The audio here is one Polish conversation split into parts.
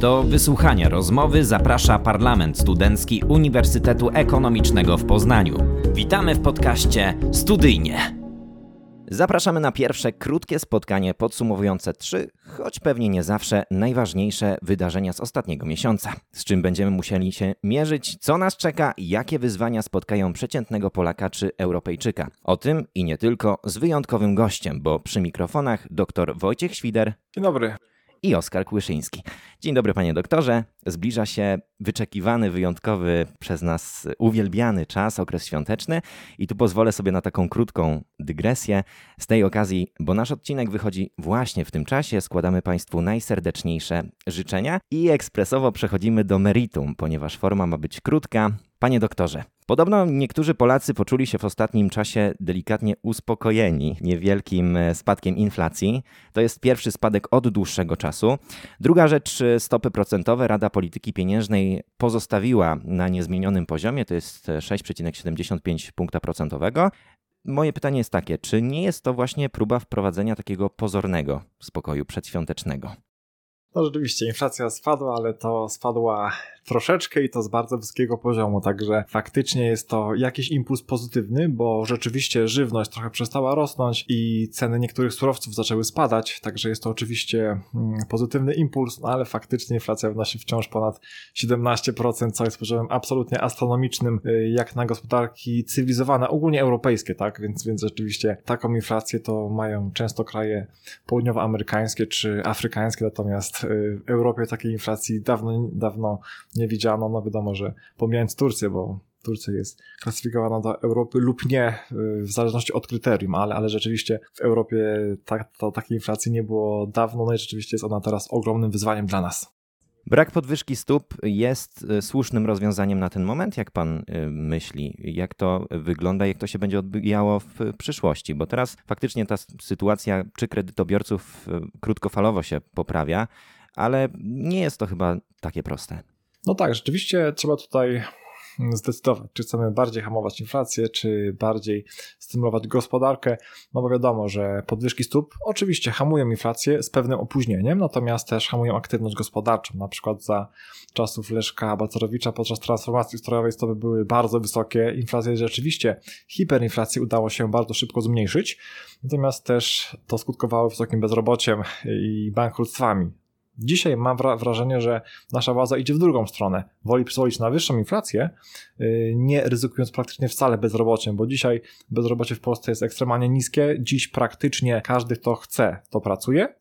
Do wysłuchania rozmowy zaprasza Parlament Studencki Uniwersytetu Ekonomicznego w Poznaniu. Witamy w podcaście Studyjnie. Zapraszamy na pierwsze krótkie spotkanie podsumowujące trzy, choć pewnie nie zawsze, najważniejsze wydarzenia z ostatniego miesiąca. Z czym będziemy musieli się mierzyć, co nas czeka, jakie wyzwania spotkają przeciętnego Polaka czy Europejczyka. O tym i nie tylko z wyjątkowym gościem, bo przy mikrofonach dr Wojciech Świder. Dzień dobry i Oskar Kłyszyński. Dzień dobry panie doktorze. Zbliża się wyczekiwany, wyjątkowy przez nas uwielbiany czas, okres świąteczny i tu pozwolę sobie na taką krótką dygresję. Z tej okazji, bo nasz odcinek wychodzi właśnie w tym czasie, składamy państwu najserdeczniejsze życzenia i ekspresowo przechodzimy do meritum, ponieważ forma ma być krótka. Panie doktorze, Podobno niektórzy Polacy poczuli się w ostatnim czasie delikatnie uspokojeni niewielkim e, spadkiem inflacji. To jest pierwszy spadek od dłuższego czasu. Druga rzecz, e, stopy procentowe Rada Polityki Pieniężnej pozostawiła na niezmienionym poziomie, to jest 6,75 punkta procentowego. Moje pytanie jest takie, czy nie jest to właśnie próba wprowadzenia takiego pozornego spokoju przedświątecznego? No rzeczywiście, inflacja spadła, ale to spadła troszeczkę i to z bardzo wysokiego poziomu, także faktycznie jest to jakiś impuls pozytywny, bo rzeczywiście żywność trochę przestała rosnąć i ceny niektórych surowców zaczęły spadać, także jest to oczywiście mm, pozytywny impuls, no ale faktycznie inflacja wynosi wciąż ponad 17%, co jest poziomem absolutnie astronomicznym, y, jak na gospodarki cywilizowane, ogólnie europejskie, tak, więc, więc rzeczywiście taką inflację to mają często kraje południowoamerykańskie czy afrykańskie, natomiast w Europie takiej inflacji dawno, dawno nie widziano. No wiadomo, że pomijając Turcję, bo Turcja jest klasyfikowana do Europy lub nie, y, w zależności od kryterium, ale, ale rzeczywiście w Europie tak, takiej inflacji nie było dawno, no i rzeczywiście jest ona teraz ogromnym wyzwaniem dla nas. Brak podwyżki stóp jest y, słusznym rozwiązaniem na ten moment, jak pan y, myśli? Jak to wygląda, jak to się będzie odbijało w przyszłości? Bo teraz faktycznie ta sytuacja czy kredytobiorców krótkofalowo się poprawia, ale nie jest to chyba takie proste. No tak, rzeczywiście trzeba tutaj zdecydować, czy chcemy bardziej hamować inflację, czy bardziej stymulować gospodarkę, no bo wiadomo, że podwyżki stóp oczywiście hamują inflację z pewnym opóźnieniem, natomiast też hamują aktywność gospodarczą. Na przykład za czasów Leszka Balcerowicza podczas transformacji ustrojowej stopy były bardzo wysokie, inflacja rzeczywiście, hiperinflacji udało się bardzo szybko zmniejszyć, natomiast też to skutkowało wysokim bezrobociem i bankructwami. Dzisiaj mam wrażenie, że nasza władza idzie w drugą stronę. Woli pozwolić na wyższą inflację, y, nie ryzykując praktycznie wcale bezrobociem, bo dzisiaj bezrobocie w Polsce jest ekstremalnie niskie. Dziś praktycznie każdy, kto chce, to pracuje.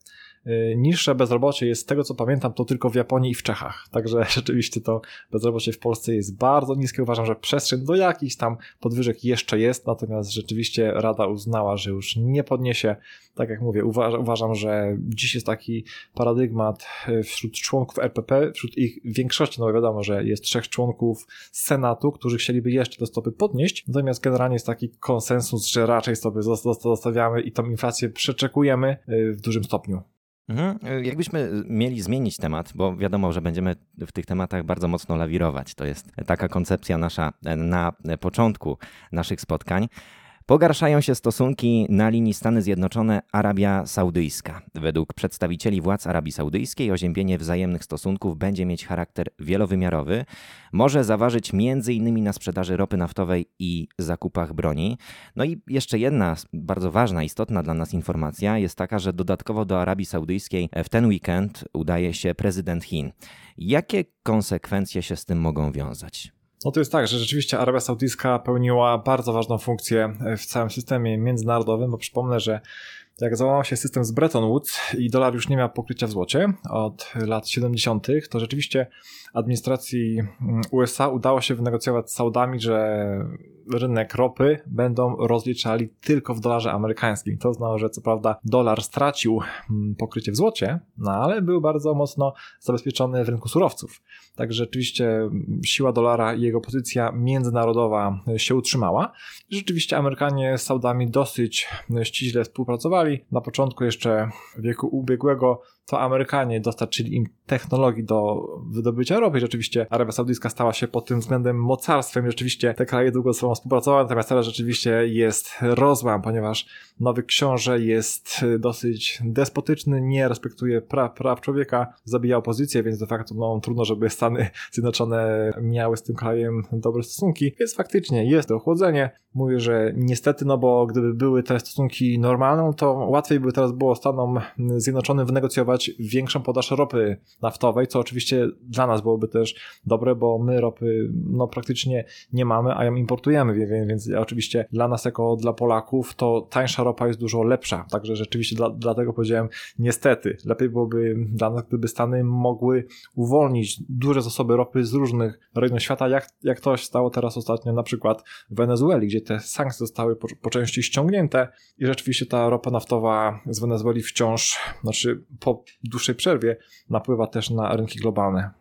Y, niższe bezrobocie jest z tego co pamiętam to tylko w Japonii i w Czechach. Także rzeczywiście to bezrobocie w Polsce jest bardzo niskie. Uważam, że przestrzeń do jakichś tam podwyżek jeszcze jest, natomiast rzeczywiście Rada uznała, że już nie podniesie. Tak jak mówię, uważam, że dziś jest taki paradygmat y, wśród członków RPP, wśród ich większości, no wiadomo, że jest trzech członków Senatu, którzy chcieliby jeszcze te stopy podnieść, natomiast generalnie jest taki konsensus, że raczej stopy zostawiamy i tą inflację przeczekujemy y, w dużym stopniu. Mhm. Jakbyśmy mieli zmienić temat, bo wiadomo, że będziemy w tych tematach bardzo mocno lawirować. To jest taka koncepcja nasza na początku naszych spotkań. Pogarszają się stosunki na linii Stany Zjednoczone-Arabia Saudyjska. Według przedstawicieli władz Arabii Saudyjskiej oziębienie wzajemnych stosunków będzie mieć charakter wielowymiarowy. Może zaważyć m.in. na sprzedaży ropy naftowej i zakupach broni. No i jeszcze jedna bardzo ważna, istotna dla nas informacja jest taka, że dodatkowo do Arabii Saudyjskiej w ten weekend udaje się prezydent Chin. Jakie konsekwencje się z tym mogą wiązać? No to jest tak, że rzeczywiście Arabia Saudyjska pełniła bardzo ważną funkcję w całym systemie międzynarodowym, bo przypomnę, że jak załamał się system z Bretton Woods i dolar już nie miał pokrycia w złocie od lat 70., to rzeczywiście administracji mm, USA udało się wynegocjować z Saudami, że rynek ropy będą rozliczali tylko w dolarze amerykańskim. To znało, że co prawda dolar stracił mm, pokrycie w złocie, no ale był bardzo mocno zabezpieczony w rynku surowców. Także rzeczywiście mm, siła dolara i jego pozycja międzynarodowa się utrzymała. Rzeczywiście Amerykanie z Saudami dosyć ściśle współpracowali. Na początku jeszcze wieku ubiegłego to Amerykanie dostarczyli im technologii do wydobycia ropy. Rzeczywiście Arabia Saudyjska stała się pod tym względem mocarstwem. Rzeczywiście te kraje długo ze sobą współpracowały, natomiast teraz rzeczywiście jest rozłam, ponieważ nowy książę jest dosyć despotyczny, nie respektuje praw, praw człowieka, zabija opozycję, więc de facto no, trudno, żeby Stany Zjednoczone miały z tym krajem dobre stosunki. Więc faktycznie jest to ochłodzenie. Mówię, że niestety, no bo gdyby były te stosunki normalne, to łatwiej by teraz było Stanom Zjednoczonym wynegocjować większą podaż ropy naftowej, co oczywiście dla nas byłoby też dobre, bo my ropy no praktycznie nie mamy, a ją importujemy, więc, więc oczywiście dla nas jako dla Polaków to tańsza ropa jest dużo lepsza, także rzeczywiście dla, dlatego powiedziałem niestety, lepiej byłoby dla nas, gdyby Stany mogły uwolnić duże zasoby ropy z różnych rejonów świata, jak, jak to się stało teraz ostatnio na przykład w Wenezueli, gdzie te sankcje zostały po, po części ściągnięte i rzeczywiście ta ropa naftowa z Wenezueli wciąż, znaczy po dłuższej przerwie napływa też na rynki globalne.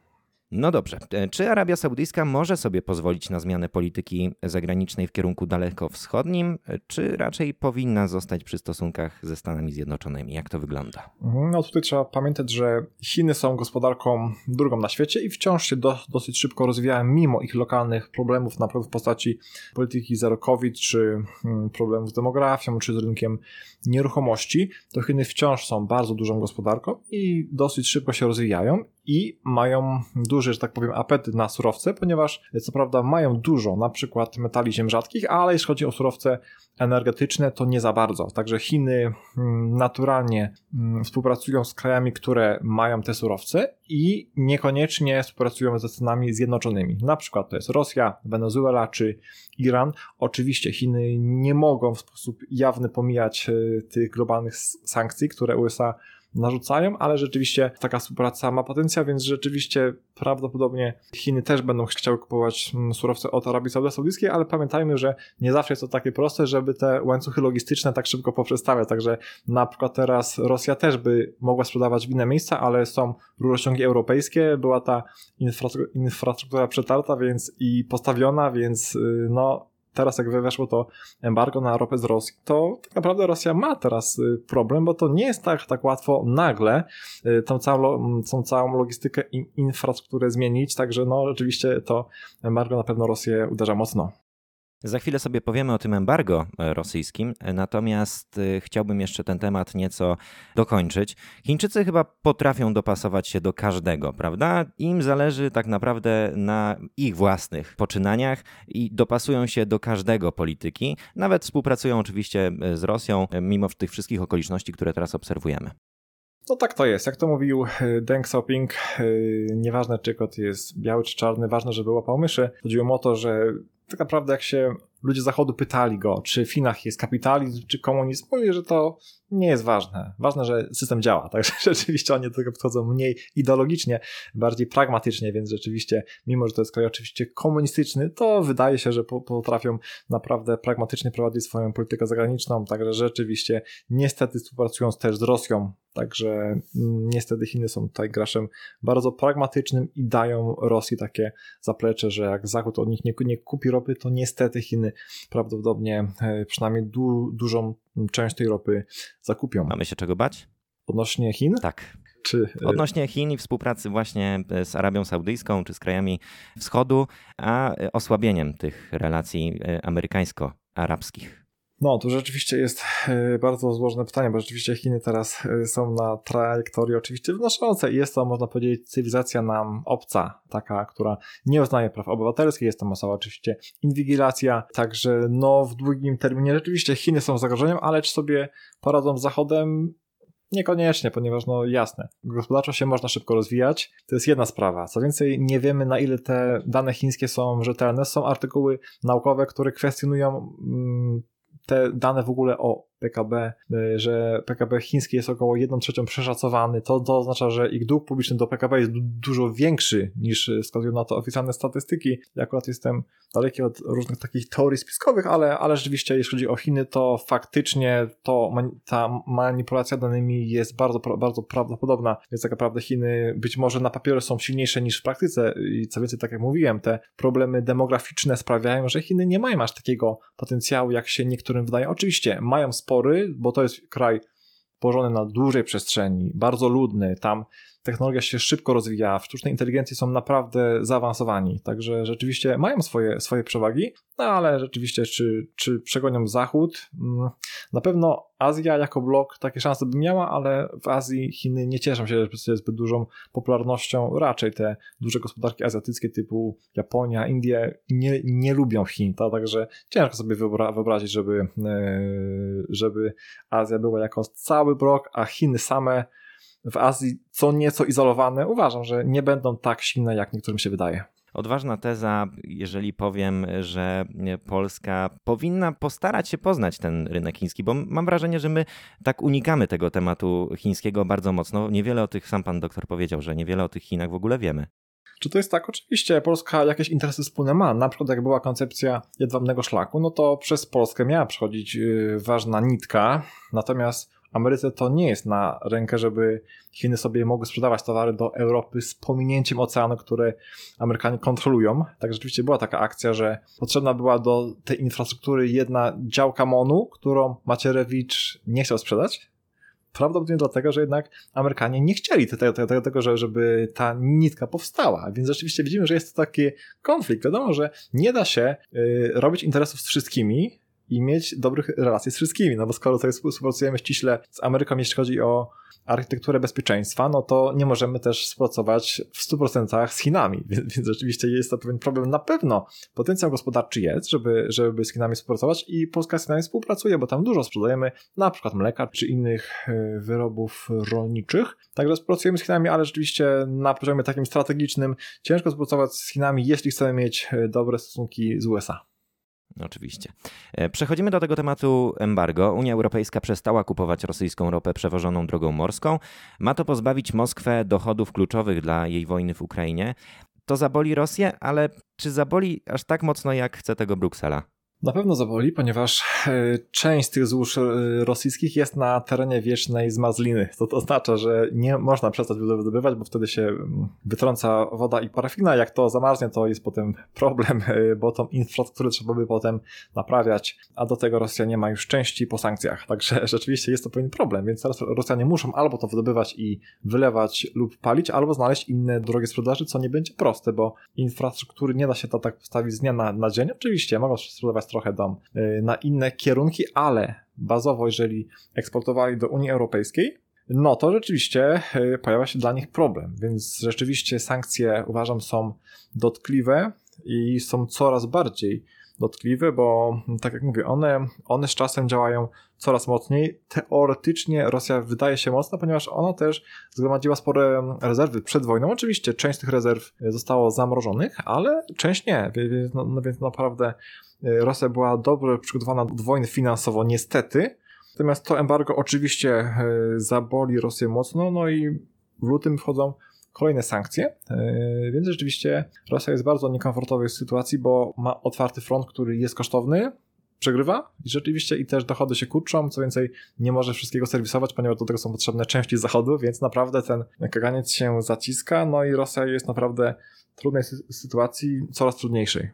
No dobrze. E, czy Arabia Saudyjska może sobie pozwolić na zmianę polityki zagranicznej w kierunku dalekowschodnim, e, czy raczej powinna zostać przy stosunkach ze Stanami Zjednoczonymi? Jak to wygląda? No tutaj trzeba pamiętać, że Chiny są gospodarką drugą na świecie i wciąż się do, dosyć szybko rozwijają, mimo ich lokalnych problemów, na przykład w postaci polityki zero COVID, czy hmm, problemów z demografią, czy z rynkiem nieruchomości. To Chiny wciąż są bardzo dużą gospodarką i dosyć szybko się rozwijają i mają duży, że tak powiem, apetyt na surowce, ponieważ co prawda mają dużo na przykład metali ziem rzadkich, ale jeśli chodzi o surowce energetyczne, to nie za bardzo. Także Chiny mm, naturalnie mm, współpracują z krajami, które mają te surowce i niekoniecznie współpracują ze Stanami Zjednoczonymi. Na przykład to jest Rosja, Wenezuela czy Iran. Oczywiście Chiny nie mogą w sposób jawny pomijać e, tych globalnych sankcji, które USA narzucają, ale rzeczywiście taka współpraca ma potencjał, więc rzeczywiście prawdopodobnie Chiny też będą chciały kupować mm, surowce od Arabii Saudyjskiej, ale pamiętajmy, że nie zawsze jest to takie proste, żeby te łańcuchy logistyczne tak szybko poprzestawiać, także na przykład teraz Rosja też by mogła sprzedawać w inne miejsca, ale są rurociągi europejskie, była ta infrastruktura przetarta, więc i postawiona, więc y, no teraz jak weszło to embargo na ropę z Rosji, to tak naprawdę Rosja ma teraz y, problem, bo to nie jest tak, tak łatwo nagle y, tą całą, tą całą logistykę i infrastrukturę zmienić, także no rzeczywiście to embargo na pewno Rosję uderza mocno. Za chwilę sobie powiemy o tym embargo e, rosyjskim, e, natomiast e, chciałbym jeszcze ten temat nieco dokończyć. Chińczycy chyba potrafią dopasować się do każdego, prawda? Im zależy tak naprawdę na ich własnych poczynaniach i dopasują się do każdego polityki. Nawet współpracują oczywiście z Rosją, mimo tych wszystkich okoliczności, które teraz obserwujemy. No tak to jest. Jak to mówił Deng Xiaoping, nieważne czy kot jest biały czy czarny, ważne, żeby łapał myszy. Chodziło o to, że tak naprawdę jak się ludzie zachodu pytali go, czy w Chinach jest kapitalizm, czy komunizm, mówi, że to nie jest ważne. Ważne, że system działa. Także rzeczywiście oni do tego podchodzą mniej ideologicznie, bardziej pragmatycznie, więc rzeczywiście, mimo że to jest kraj oczywiście komunistyczny, to wydaje się, że potrafią naprawdę pragmatycznie prowadzić swoją politykę zagraniczną. Także rzeczywiście, niestety współpracując też z Rosją, Także mm, niestety Chiny są tutaj graczem bardzo pragmatycznym i dają Rosji takie zaplecze, że jak Zachód od nich nie, nie kupi ropy, to niestety Chiny prawdopodobnie e, przynajmniej du, dużą część tej ropy zakupią. Mamy się czego bać? Odnośnie Chin? Tak. Czy... E, Odnośnie Chin i współpracy właśnie e, z Arabią Saudyjską czy z krajami wschodu, a osłabieniem tych relacji amerykańsko-arabskich. No, to rzeczywiście jest e, bardzo złożone pytanie, bo rzeczywiście Chiny teraz e, są na trajektorii oczywiście wnoszącej i jest to, można powiedzieć, cywilizacja nam obca, taka, która nie uznaje praw obywatelskich, jest to masa oczywiście inwigilacja, także no w długim terminie rzeczywiście Chiny są zagrożeniem, ale czy sobie poradzą z Zachodem? Niekoniecznie, ponieważ no jasne, gospodarczo się można szybko rozwijać, to jest jedna sprawa. Co więcej, nie wiemy na ile te dane chińskie są rzetelne. Są artykuły naukowe, które kwestionują mm, te dane w ogóle o PKB, y, że PKB chiński jest około 1 trzecią przeszacowany, to, to oznacza, że ich dług publiczny do PKB jest du dużo większy niż y, wskazują na to oficjalne statystyki. Ja akurat jestem daleki od różnych takich teorii spiskowych, ale, ale rzeczywiście jeśli chodzi o Chiny, to faktycznie to ta manipulacja danymi jest bardzo, bardzo prawdopodobna, więc tak naprawdę Chiny być może na papierze są silniejsze niż w praktyce i co więcej, tak jak mówiłem, te problemy demograficzne sprawiają, że Chiny nie mają aż takiego potencjału, jak się niektórym wydaje. Oczywiście mają spory, bo to jest kraj położony na dużej przestrzeni, bardzo ludny, tam technologia się szybko rozwija, w sztucznej inteligencji są naprawdę zaawansowani, także rzeczywiście mają swoje, swoje przewagi, no ale rzeczywiście czy, czy przegonią Zachód? Mm, na pewno Azja jako blok takie szanse by miała, ale w Azji Chiny nie cieszą się zbyt dużą popularnością, raczej te duże gospodarki azjatyckie typu Japonia, Indie nie, nie lubią Chin, tak? także ciężko sobie wyobra wyobrazić, żeby, e, żeby Azja była jako cały blok, a Chiny same w Azji co nieco izolowane, uważam, że nie będą tak silne, jak niektórym się wydaje. Odważna teza, jeżeli powiem, że Polska powinna postarać się poznać ten rynek chiński, bo mam wrażenie, że my tak unikamy tego tematu chińskiego bardzo mocno. Niewiele o tych, sam pan doktor powiedział, że niewiele o tych Chinach w ogóle wiemy. Czy to jest tak? Oczywiście Polska jakieś interesy wspólne ma. Na przykład jak była koncepcja jedwabnego szlaku, no to przez Polskę miała przechodzić y, ważna nitka, natomiast Ameryce to nie jest na rękę, żeby Chiny sobie mogły sprzedawać towary do Europy z pominięciem oceanu, które Amerykanie kontrolują. Tak rzeczywiście była taka akcja, że potrzebna była do tej infrastruktury jedna działka MONU, którą Macierewicz nie chciał sprzedać. Prawdopodobnie dlatego, że jednak Amerykanie nie chcieli tego, tego, tego że, żeby ta nitka powstała. Więc rzeczywiście widzimy, że jest to taki konflikt. Wiadomo, że nie da się y, robić interesów z wszystkimi, i mieć dobrych relacji z wszystkimi, no bo skoro tutaj współpracujemy ściśle z Ameryką, jeśli chodzi o architekturę bezpieczeństwa, no to nie możemy też współpracować w 100% z Chinami, więc, więc rzeczywiście jest to pewien problem. Na pewno potencjał gospodarczy jest, żeby, żeby z Chinami współpracować i Polska z Chinami współpracuje, bo tam dużo sprzedajemy, na przykład mleka czy innych e, wyrobów rolniczych. Także współpracujemy z Chinami, ale rzeczywiście na poziomie takim strategicznym ciężko współpracować z Chinami, jeśli chcemy mieć e, dobre stosunki z USA. Oczywiście. E, przechodzimy do tego tematu embargo. Unia Europejska przestała kupować rosyjską ropę przewożoną drogą morską. Ma to pozbawić Moskwę dochodów kluczowych dla jej wojny w Ukrainie. To zaboli Rosję, ale czy zaboli aż tak mocno, jak chce tego Bruksela? Na pewno zaboli, ponieważ e, część tych złóż e, rosyjskich jest na terenie wiecznej zmazliny. To, to oznacza, że nie można przestać wydobywać, bo wtedy się mm, wytrąca woda i parafina. Jak to zamarznie, to jest potem problem, e, bo tą infrastrukturę trzeba by potem naprawiać, a do tego Rosja nie ma już części po sankcjach. Także rzeczywiście jest to pewien problem, więc teraz Rosjanie muszą albo to wydobywać i wylewać lub palić, albo znaleźć inne drogie sprzedaży, co nie będzie proste, bo infrastruktury nie da się to tak postawić z dnia na, na dzień. Oczywiście mogą sprzedawać trochę dom y, na inne kierunki, ale bazowo, jeżeli eksportowali do Unii Europejskiej, no to rzeczywiście y, pojawia się dla nich problem. Więc rzeczywiście sankcje uważam są dotkliwe i są coraz bardziej dotkliwe, bo tak jak mówię, one, one z czasem działają coraz mocniej. Teoretycznie Rosja wydaje się mocna, ponieważ ona też zgromadziła spore rezerwy przed wojną. Oczywiście część tych rezerw zostało zamrożonych, ale część nie, więc, no, no więc naprawdę y, Rosja była dobrze przygotowana do wojny finansowo, niestety. Natomiast to embargo oczywiście y, zaboli Rosję mocno, no i w lutym wchodzą kolejne sankcje, e, więc rzeczywiście Rosja jest w bardzo niekomfortowej sytuacji, bo ma otwarty front, który jest kosztowny, przegrywa i rzeczywiście i też dochody się kurczą, co więcej nie może wszystkiego serwisować, ponieważ do tego są potrzebne części zachodu, więc naprawdę ten kaganiec się zaciska, no i Rosja jest naprawdę w trudnej sytuacji, coraz trudniejszej.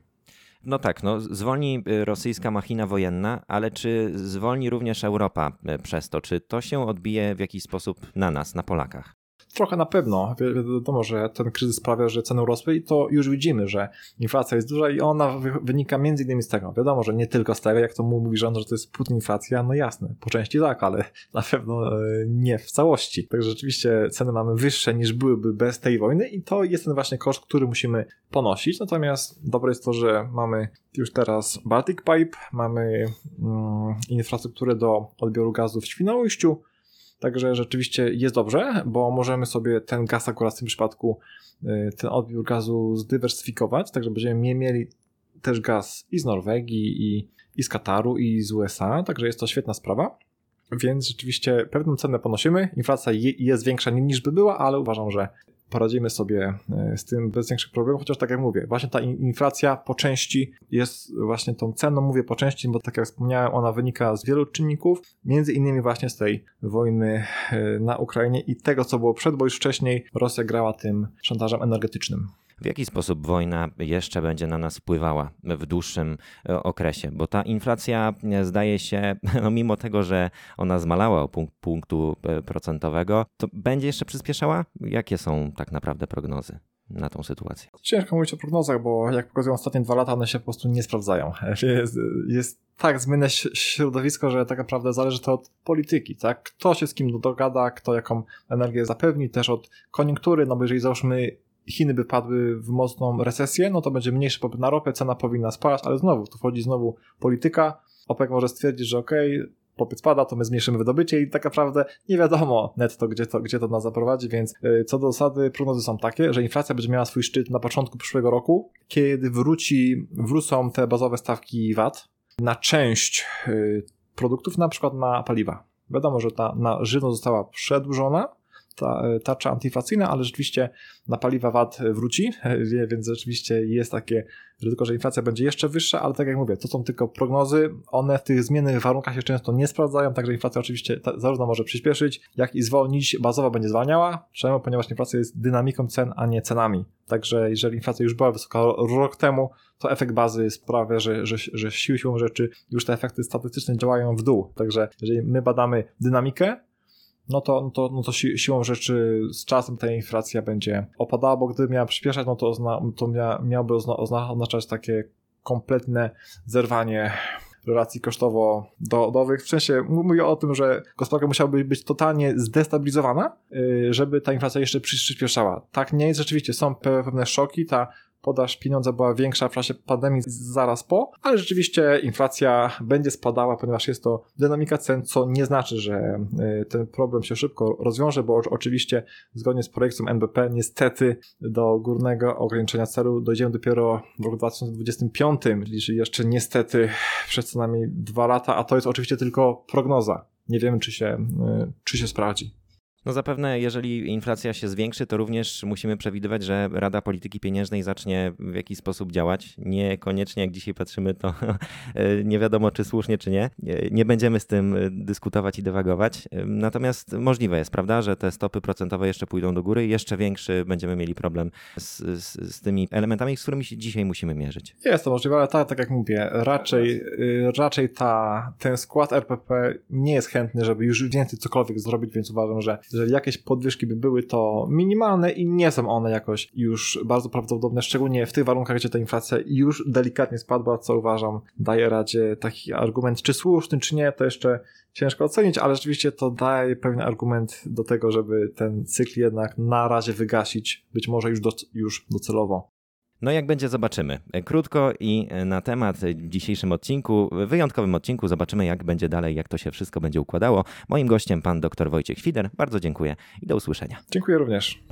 No tak, no zwolni y, rosyjska machina wojenna, ale czy zwolni również Europa y, przez to? Czy to się odbije w jakiś sposób na nas, na Polakach? Trochę na pewno. Wi wiadomo, że ten kryzys sprawia, że ceny rosły i to już widzimy, że inflacja jest duża i ona wynika między innymi z tego. Wiadomo, że nie tylko z tego, jak to mówi rząd, że to jest płótna inflacja, no jasne, po części tak, ale na pewno e, nie w całości. Także rzeczywiście ceny mamy wyższe niż byłyby bez tej wojny i to jest ten właśnie koszt, który musimy ponosić. Natomiast dobre jest to, że mamy już teraz Baltic Pipe, mamy mm, infrastrukturę do odbioru gazu w Świnoujściu, Także rzeczywiście jest dobrze, bo możemy sobie ten gaz akurat w tym przypadku, y, ten odbiór gazu zdywersyfikować, także będziemy mieli też gaz i z Norwegii, i, i z Kataru, i z USA, także jest to świetna sprawa. Więc rzeczywiście pewną cenę ponosimy. Inflacja jest większa niż by była, ale uważam, że poradzimy sobie e, z tym bez większych problemów, chociaż tak jak mówię, właśnie ta inflacja po części jest właśnie tą ceną, mówię po części, bo tak jak wspomniałem, ona wynika z wielu czynników, między innymi właśnie z tej wojny e, na Ukrainie i tego, co było przed, bo już wcześniej Rosja grała tym szantażem energetycznym. W jaki sposób wojna jeszcze będzie na nas wpływała w dłuższym e, okresie? Bo ta inflacja e, zdaje się, no mimo tego, że ona zmalała o punkt, punktu e, procentowego, to będzie jeszcze przyspieszała? Jakie są tak naprawdę prognozy? na tą sytuację? Ciężko mówić o prognozach, bo jak pokazują ostatnie dwa lata, one się po prostu nie sprawdzają. Jest, jest tak zmienne środowisko, że tak naprawdę zależy to od polityki, tak? Kto się z kim dogada, kto jaką energię zapewni, też od koniunktury, no bo jeżeli załóżmy Chiny by padły w mocną recesję, no to będzie mniejszy popyt na ropę, cena powinna spaść, ale znowu, tu wchodzi znowu polityka, OPEC może stwierdzić, że okej, okay, popyt spada, to my zmniejszymy wydobycie i tak naprawdę nie wiadomo netto, gdzie to, gdzie to nas zaprowadzi, więc y, co do zasady prognozy są takie, że inflacja będzie miała swój szczyt na początku przyszłego roku, kiedy wróci, wrócą te bazowe stawki VAT na część y, produktów, na przykład na paliwa. Wiadomo, że ta na żywność została przedłużona, ta tarcza antyinflacyjna, ale rzeczywiście na paliwa VAT wróci, więc rzeczywiście jest takie ryzyko, że inflacja będzie jeszcze wyższa, ale tak jak mówię, to są tylko prognozy, one w tych zmiennych warunkach się często nie sprawdzają, także inflacja oczywiście zarówno może przyspieszyć, jak i zwolnić, bazowa będzie zwalniała, czemu? Ponieważ inflacja jest dynamiką cen, a nie cenami. Także jeżeli inflacja już była wysoka rok temu, to efekt bazy sprawia, że, że, że siłą rzeczy już te efekty statystyczne działają w dół. Także jeżeli my badamy dynamikę, no to, no to, no to si siłą rzeczy z czasem ta inflacja będzie opadała, bo gdyby miała przyspieszać, no to, to mia, miałoby ozna, ozna, oznaczać takie kompletne zerwanie relacji kosztowo-dochodowych. W sensie mówię o tym, że gospodarka musiałaby być totalnie zdestabilizowana, y, żeby ta inflacja jeszcze przyspieszała. Tak nie jest rzeczywiście, są pewne szoki, ta podaż pieniądza była większa w czasie pandemii zaraz po, ale rzeczywiście inflacja będzie spadała, ponieważ jest to dynamika cen, co nie znaczy, że y, ten problem się szybko rozwiąże, bo oczywiście zgodnie z projekcją NBP niestety do górnego ograniczenia celu dojdziemy dopiero w roku 2025, czyli jeszcze niestety przed co najmniej dwa lata, a to jest oczywiście tylko prognoza. Nie wiemy, czy się, y, czy się sprawdzi. No zapewne, jeżeli inflacja się zwiększy, to również musimy przewidywać, że Rada Polityki Pieniężnej zacznie w jakiś sposób działać. Niekoniecznie, jak dzisiaj patrzymy, to nie wiadomo, czy słusznie, czy nie. Nie będziemy z tym dyskutować i dywagować. Natomiast możliwe jest, prawda, że te stopy procentowe jeszcze pójdą do góry i jeszcze większy będziemy mieli problem z, z, z tymi elementami, z którymi się dzisiaj musimy mierzyć. Jest to możliwe, ale tak, tak jak mówię, raczej, y, raczej ta, ten skład RPP nie jest chętny, żeby już więcej cokolwiek zrobić, więc uważam, że jeżeli jakieś podwyżki by były, to minimalne i nie są one jakoś już bardzo prawdopodobne, szczególnie w tych warunkach, gdzie ta inflacja już delikatnie spadła, co uważam daje radzie taki argument, czy słuszny, czy nie, to jeszcze ciężko ocenić, ale rzeczywiście to daje pewien argument do tego, żeby ten cykl jednak na razie wygasić, być może już, do, już docelowo. No jak będzie, zobaczymy. Krótko i na temat dzisiejszym odcinku, wyjątkowym odcinku, zobaczymy jak będzie dalej, jak to się wszystko będzie układało. Moim gościem pan dr Wojciech Świder. Bardzo dziękuję i do usłyszenia. Dziękuję również.